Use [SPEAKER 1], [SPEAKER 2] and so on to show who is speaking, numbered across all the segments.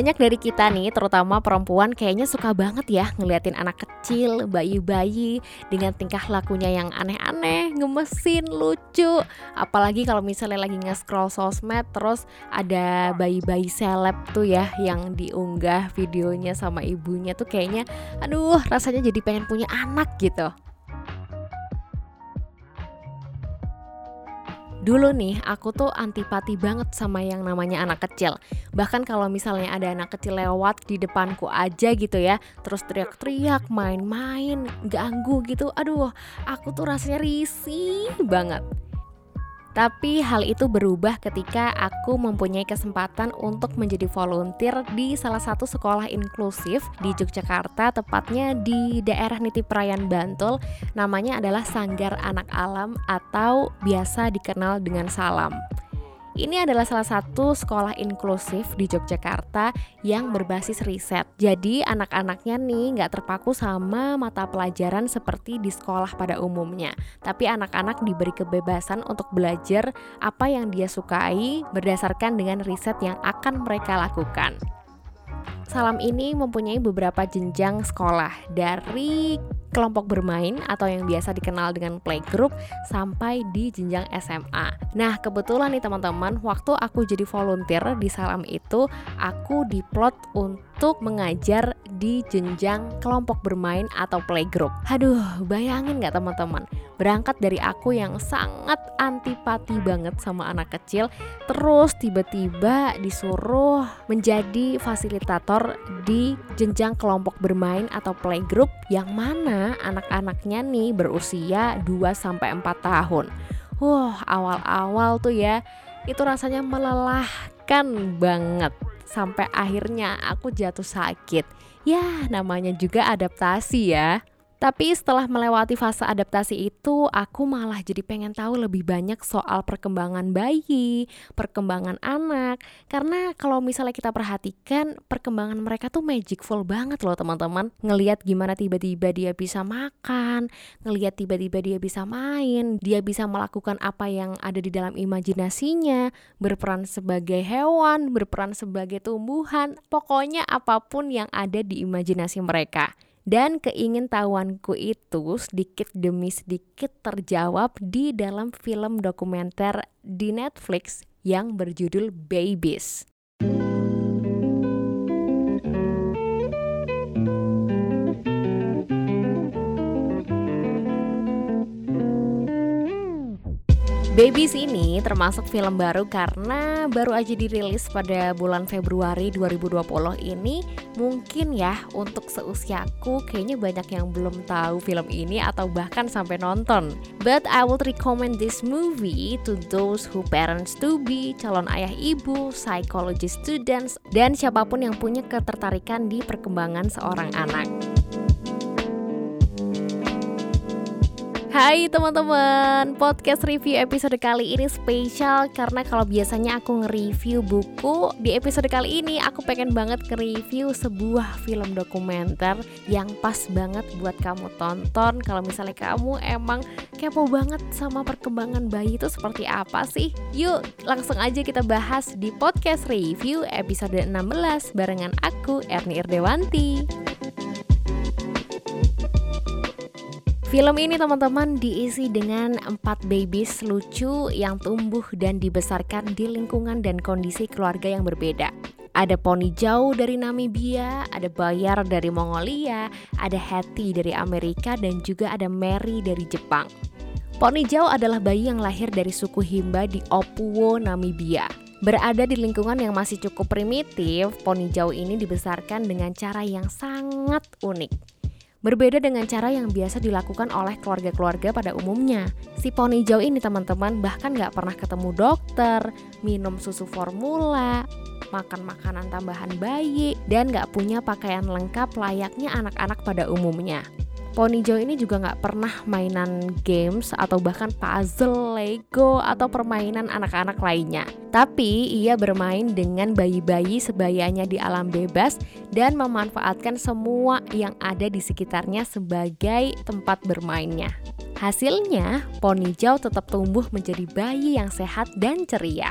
[SPEAKER 1] Banyak dari kita nih, terutama perempuan kayaknya suka banget ya ngeliatin anak kecil, bayi-bayi dengan tingkah lakunya yang aneh-aneh, ngemesin, lucu. Apalagi kalau misalnya lagi nge-scroll sosmed terus ada bayi-bayi seleb tuh ya yang diunggah videonya sama ibunya tuh kayaknya aduh rasanya jadi pengen punya anak gitu. Dulu nih, aku tuh antipati banget sama yang namanya anak kecil. Bahkan kalau misalnya ada anak kecil lewat di depanku aja gitu ya, terus teriak-teriak, main-main, ganggu gitu. Aduh, aku tuh rasanya risih banget. Tapi hal itu berubah ketika aku mempunyai kesempatan untuk menjadi volunteer di salah satu sekolah inklusif di Yogyakarta, tepatnya di daerah Nitiprayan Bantul. Namanya adalah Sanggar Anak Alam atau biasa dikenal dengan Salam. Ini adalah salah satu sekolah inklusif di Yogyakarta yang berbasis riset. Jadi anak-anaknya nih nggak terpaku sama mata pelajaran seperti di sekolah pada umumnya. Tapi anak-anak diberi kebebasan untuk belajar apa yang dia sukai berdasarkan dengan riset yang akan mereka lakukan. Salam ini mempunyai beberapa jenjang sekolah dari kelompok bermain atau yang biasa dikenal dengan playgroup sampai di jenjang SMA. Nah, kebetulan nih teman-teman, waktu aku jadi volunteer di Salam itu, aku diplot untuk mengajar di jenjang kelompok bermain atau playgroup. Aduh, bayangin nggak teman-teman? Berangkat dari aku yang sangat antipati banget sama anak kecil, terus tiba-tiba disuruh menjadi fasilitator di jenjang kelompok bermain atau playgroup yang mana anak-anaknya nih berusia 2 sampai 4 tahun. Wah, awal-awal tuh ya itu rasanya melelahkan banget sampai akhirnya aku jatuh sakit. Ya, namanya juga adaptasi ya. Tapi setelah melewati fase adaptasi itu, aku malah jadi pengen tahu lebih banyak soal perkembangan bayi, perkembangan anak. Karena kalau misalnya kita perhatikan, perkembangan mereka tuh magicful banget loh teman-teman. Ngeliat gimana tiba-tiba dia bisa makan, ngeliat tiba-tiba dia bisa main, dia bisa melakukan apa yang ada di dalam imajinasinya, berperan sebagai hewan, berperan sebagai tumbuhan, pokoknya apa pun yang ada di imajinasi mereka. Dan keingintahuanku itu sedikit demi sedikit terjawab di dalam film dokumenter di Netflix yang berjudul Babies. Babies ini termasuk film baru karena baru aja dirilis pada bulan Februari 2020 ini mungkin ya untuk seusiaku kayaknya banyak yang belum tahu film ini atau bahkan sampai nonton. But I would recommend this movie to those who parents to be, calon ayah ibu, psychology students, dan siapa pun yang punya ketertarikan di perkembangan seorang anak. Hai teman-teman, podcast review episode kali ini spesial karena kalau biasanya aku nge-review buku, di episode kali ini aku pengen banget nge-review sebuah film dokumenter yang pas banget buat kamu tonton kalau misalnya kamu emang kepo banget sama perkembangan bayi itu seperti apa sih? Yuk, langsung aja kita bahas di podcast review episode 16 barengan aku Erni Irdewanti. Film ini teman-teman diisi dengan empat babies lucu yang tumbuh dan dibesarkan di lingkungan dan kondisi keluarga yang berbeda. Ada Pony Jauh dari Namibia, ada Bayar dari Mongolia, ada Hattie dari Amerika, dan juga ada Mary dari Jepang. Pony Jauh adalah bayi yang lahir dari suku Himba di Opuwo, Namibia. Berada di lingkungan yang masih cukup primitif, Pony Jauh ini dibesarkan dengan cara yang sangat unik. Berbeda dengan cara yang biasa dilakukan oleh keluarga-keluarga pada umumnya. Si poni hijau ini teman-teman bahkan nggak pernah ketemu dokter, minum susu formula, makan makanan tambahan bayi, dan nggak punya pakaian lengkap layaknya anak-anak pada umumnya. Pony Joe ini juga nggak pernah mainan games atau bahkan puzzle, Lego atau permainan anak-anak lainnya. Tapi ia bermain dengan bayi-bayi sebayanya di alam bebas dan memanfaatkan semua yang ada di sekitarnya sebagai tempat bermainnya. Hasilnya, Pony Joe tetap tumbuh menjadi bayi yang sehat dan ceria.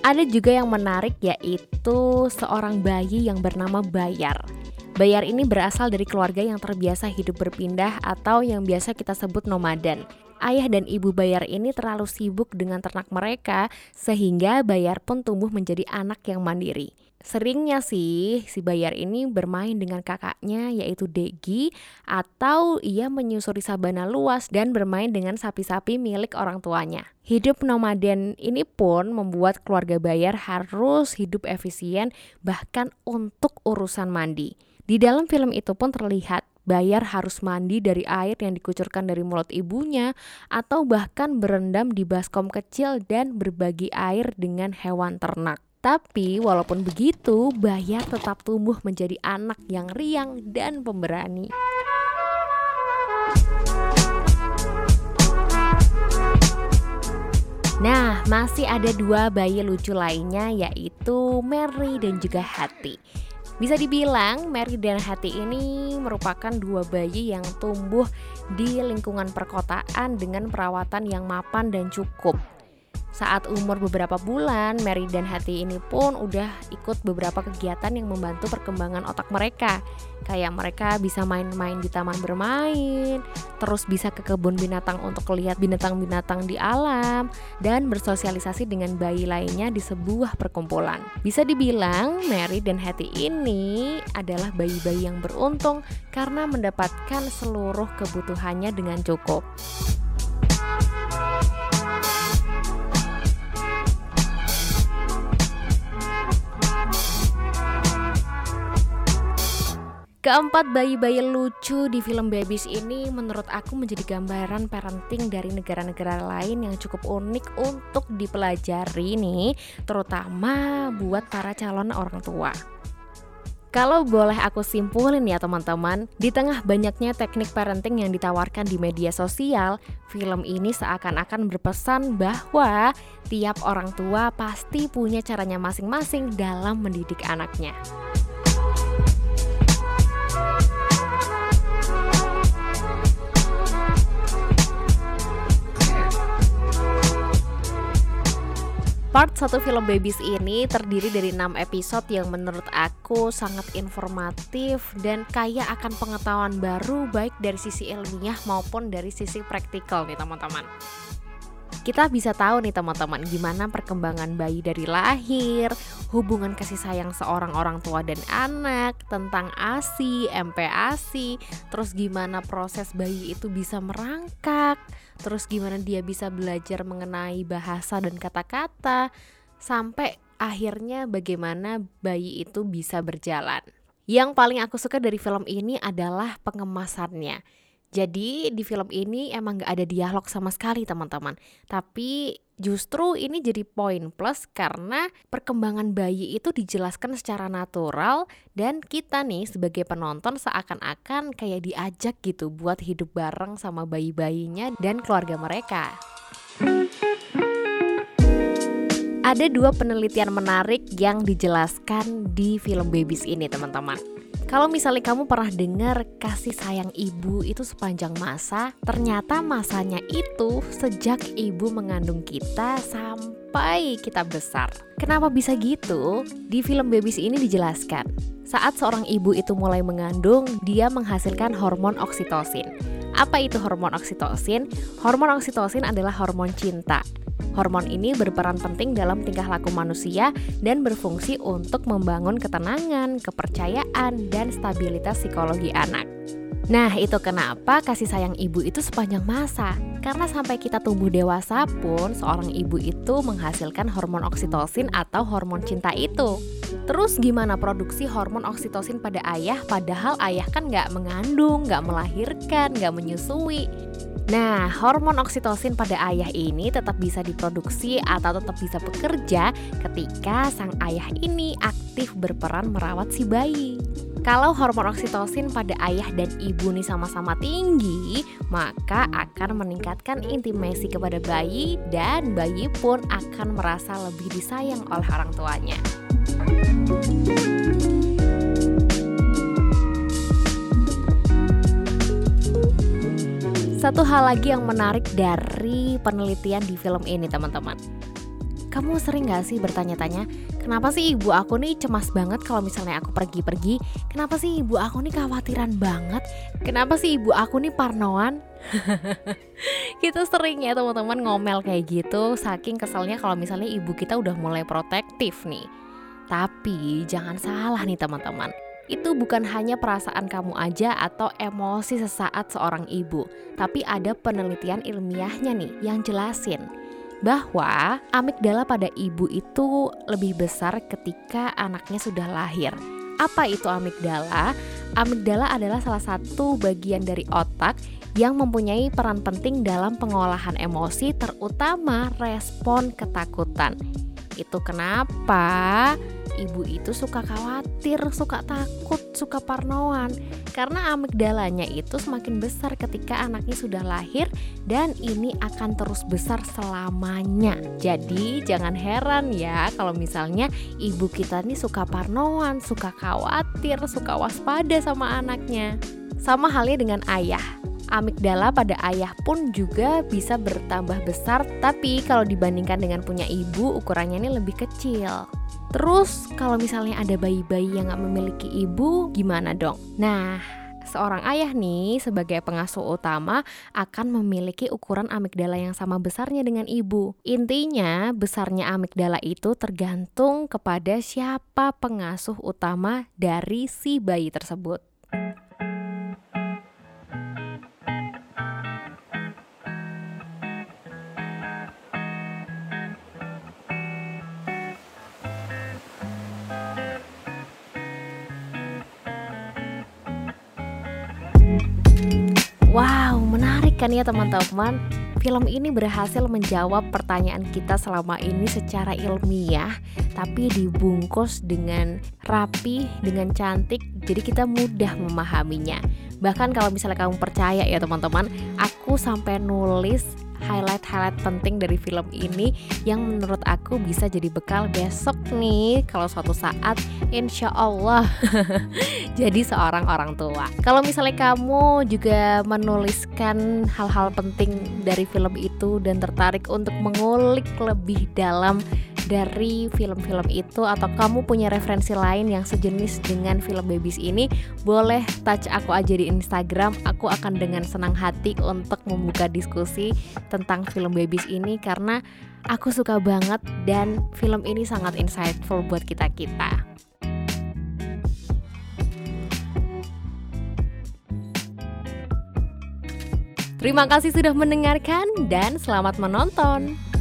[SPEAKER 1] Ada juga yang menarik yaitu seorang bayi yang bernama Bayar. Bayar ini berasal dari keluarga yang terbiasa hidup berpindah atau yang biasa kita sebut nomaden. Ayah dan ibu Bayar ini terlalu sibuk dengan ternak mereka sehingga Bayar pun tumbuh menjadi anak yang mandiri. Seringnya sih si Bayar ini bermain dengan kakaknya yaitu Degi atau ia menyusuri sabana luas dan bermain dengan sapi-sapi milik orang tuanya. Hidup nomaden ini pun membuat keluarga Bayar harus hidup efisien bahkan untuk urusan mandi. Di dalam film itu pun terlihat Bayar harus mandi dari air yang dikucurkan dari mulut ibunya atau bahkan berendam di baskom kecil dan berbagi air dengan hewan ternak. Tapi walaupun begitu, Bayar tetap tumbuh menjadi anak yang riang dan pemberani. Nah, masih ada dua bayi lucu lainnya yaitu Mary dan juga Hattie. Bisa dibilang Mary dan Hattie ini merupakan dua bayi yang tumbuh di lingkungan perkotaan dengan perawatan yang mapan dan cukup. Saat umur beberapa bulan, Mary dan Hattie ini pun udah ikut beberapa kegiatan yang membantu perkembangan otak mereka. Kayak mereka bisa main-main di taman bermain, terus bisa ke kebun binatang untuk lihat binatang-binatang di alam, dan bersosialisasi dengan bayi lainnya di sebuah perkumpulan. Bisa dibilang, Mary dan Hattie ini adalah bayi-bayi yang beruntung karena mendapatkan seluruh kebutuhannya dengan cukup. Keempat bayi-bayi lucu di film Babies ini menurut aku menjadi gambaran parenting dari negara-negara lain yang cukup unik untuk dipelajari nih, terutama buat para calon orang tua. Kalau boleh aku simpulin ya teman-teman, di tengah banyaknya teknik parenting yang ditawarkan di media sosial, film ini seakan-akan berpesan bahwa tiap orang tua pasti punya caranya masing-masing dalam mendidik anaknya. Part 1 film Babies ini terdiri dari 6 episode yang menurut aku sangat informatif dan kaya akan pengetahuan baru baik dari sisi ilmiah maupun dari sisi praktikal nih teman-teman kita bisa tahu nih teman-teman gimana perkembangan bayi dari lahir, hubungan kasih sayang seorang orang tua dan anak, tentang ASI, MPASI, terus gimana proses bayi itu bisa merangkak, terus gimana dia bisa belajar mengenai bahasa dan kata-kata, sampai akhirnya bagaimana bayi itu bisa berjalan. Yang paling aku suka dari film ini adalah pengemasannya jadi di film ini emang gak ada dialog sama sekali teman-teman. Tapi justru ini jadi poin plus karena perkembangan bayi itu dijelaskan secara natural dan kita nih sebagai penonton seakan-akan kayak diajak gitu buat hidup bareng sama bayi-bayinya dan keluarga mereka. Ada dua penelitian menarik yang dijelaskan di film Babies ini teman-teman. Kalau misalnya kamu pernah dengar kasih sayang ibu itu sepanjang masa, ternyata masanya itu sejak ibu mengandung kita sampai kita besar. Kenapa bisa gitu? Di film Babies ini dijelaskan, saat seorang ibu itu mulai mengandung, dia menghasilkan hormon oksitosin. Apa itu hormon oksitosin? Hormon oksitosin adalah hormon cinta Hormon ini berperan penting dalam tingkah laku manusia dan berfungsi untuk membangun ketenangan, kepercayaan, dan stabilitas psikologi anak. Nah, itu kenapa kasih sayang ibu itu sepanjang masa. Karena sampai kita tumbuh dewasa pun, seorang ibu itu menghasilkan hormon oksitosin atau hormon cinta itu. Terus gimana produksi hormon oksitosin pada ayah padahal ayah kan nggak mengandung, nggak melahirkan, nggak menyusui. Nah, hormon oksitosin pada ayah ini tetap bisa diproduksi atau tetap bisa bekerja ketika sang ayah ini aktif berperan merawat si bayi. Kalau hormon oksitosin pada ayah dan ibu nih sama-sama tinggi, maka akan meningkatkan intimasi kepada bayi dan bayi pun akan merasa lebih disayang oleh orang tuanya. Satu hal lagi yang menarik dari penelitian di film ini teman-teman Kamu sering gak sih bertanya-tanya, kenapa sih ibu aku nih cemas banget kalau misalnya aku pergi-pergi? Kenapa sih ibu aku nih khawatiran banget? Kenapa sih ibu aku nih parnoan? kita sering ya teman-teman ngomel kayak gitu saking keselnya kalau misalnya ibu kita udah mulai protektif nih. Tapi jangan salah nih teman-teman. Itu bukan hanya perasaan kamu aja atau emosi sesaat seorang ibu, tapi ada penelitian ilmiahnya nih yang jelasin bahwa amigdala pada ibu itu lebih besar ketika anaknya sudah lahir. Apa itu amigdala? Amigdala adalah salah satu bagian dari otak yang mempunyai peran penting dalam pengolahan emosi, terutama respon ketakutan. Itu kenapa ibu itu suka khawatir, suka takut, suka parnoan karena amigdalanya itu semakin besar ketika anaknya sudah lahir dan ini akan terus besar selamanya. Jadi jangan heran ya kalau misalnya ibu kita nih suka parnoan, suka khawatir, suka waspada sama anaknya. Sama halnya dengan ayah amigdala pada ayah pun juga bisa bertambah besar tapi kalau dibandingkan dengan punya ibu ukurannya ini lebih kecil Terus kalau misalnya ada bayi-bayi yang gak memiliki ibu, gimana dong? Nah, seorang ayah nih sebagai pengasuh utama akan memiliki ukuran amigdala yang sama besarnya dengan ibu. Intinya, besarnya amigdala itu tergantung kepada siapa pengasuh utama dari si bayi tersebut. Ya teman-teman? Film ini berhasil menjawab pertanyaan kita selama ini secara ilmiah, tapi dibungkus dengan rapi, dengan cantik, jadi kita mudah memahaminya. Bahkan kalau misalnya kamu percaya ya teman-teman, aku sampai nulis highlight-highlight penting dari film ini yang menurut aku bisa jadi bekal besok nih kalau suatu saat insya Allah jadi seorang orang tua. Kalau misalnya kamu juga menuliskan hal-hal penting dari film itu dan tertarik untuk mengulik lebih dalam dari film-film itu atau kamu punya referensi lain yang sejenis dengan film Babies ini boleh touch aku aja di Instagram aku akan dengan senang hati untuk membuka diskusi tentang film Babies ini karena aku suka banget dan film ini sangat insightful buat kita-kita. Terima kasih sudah mendengarkan dan selamat menonton.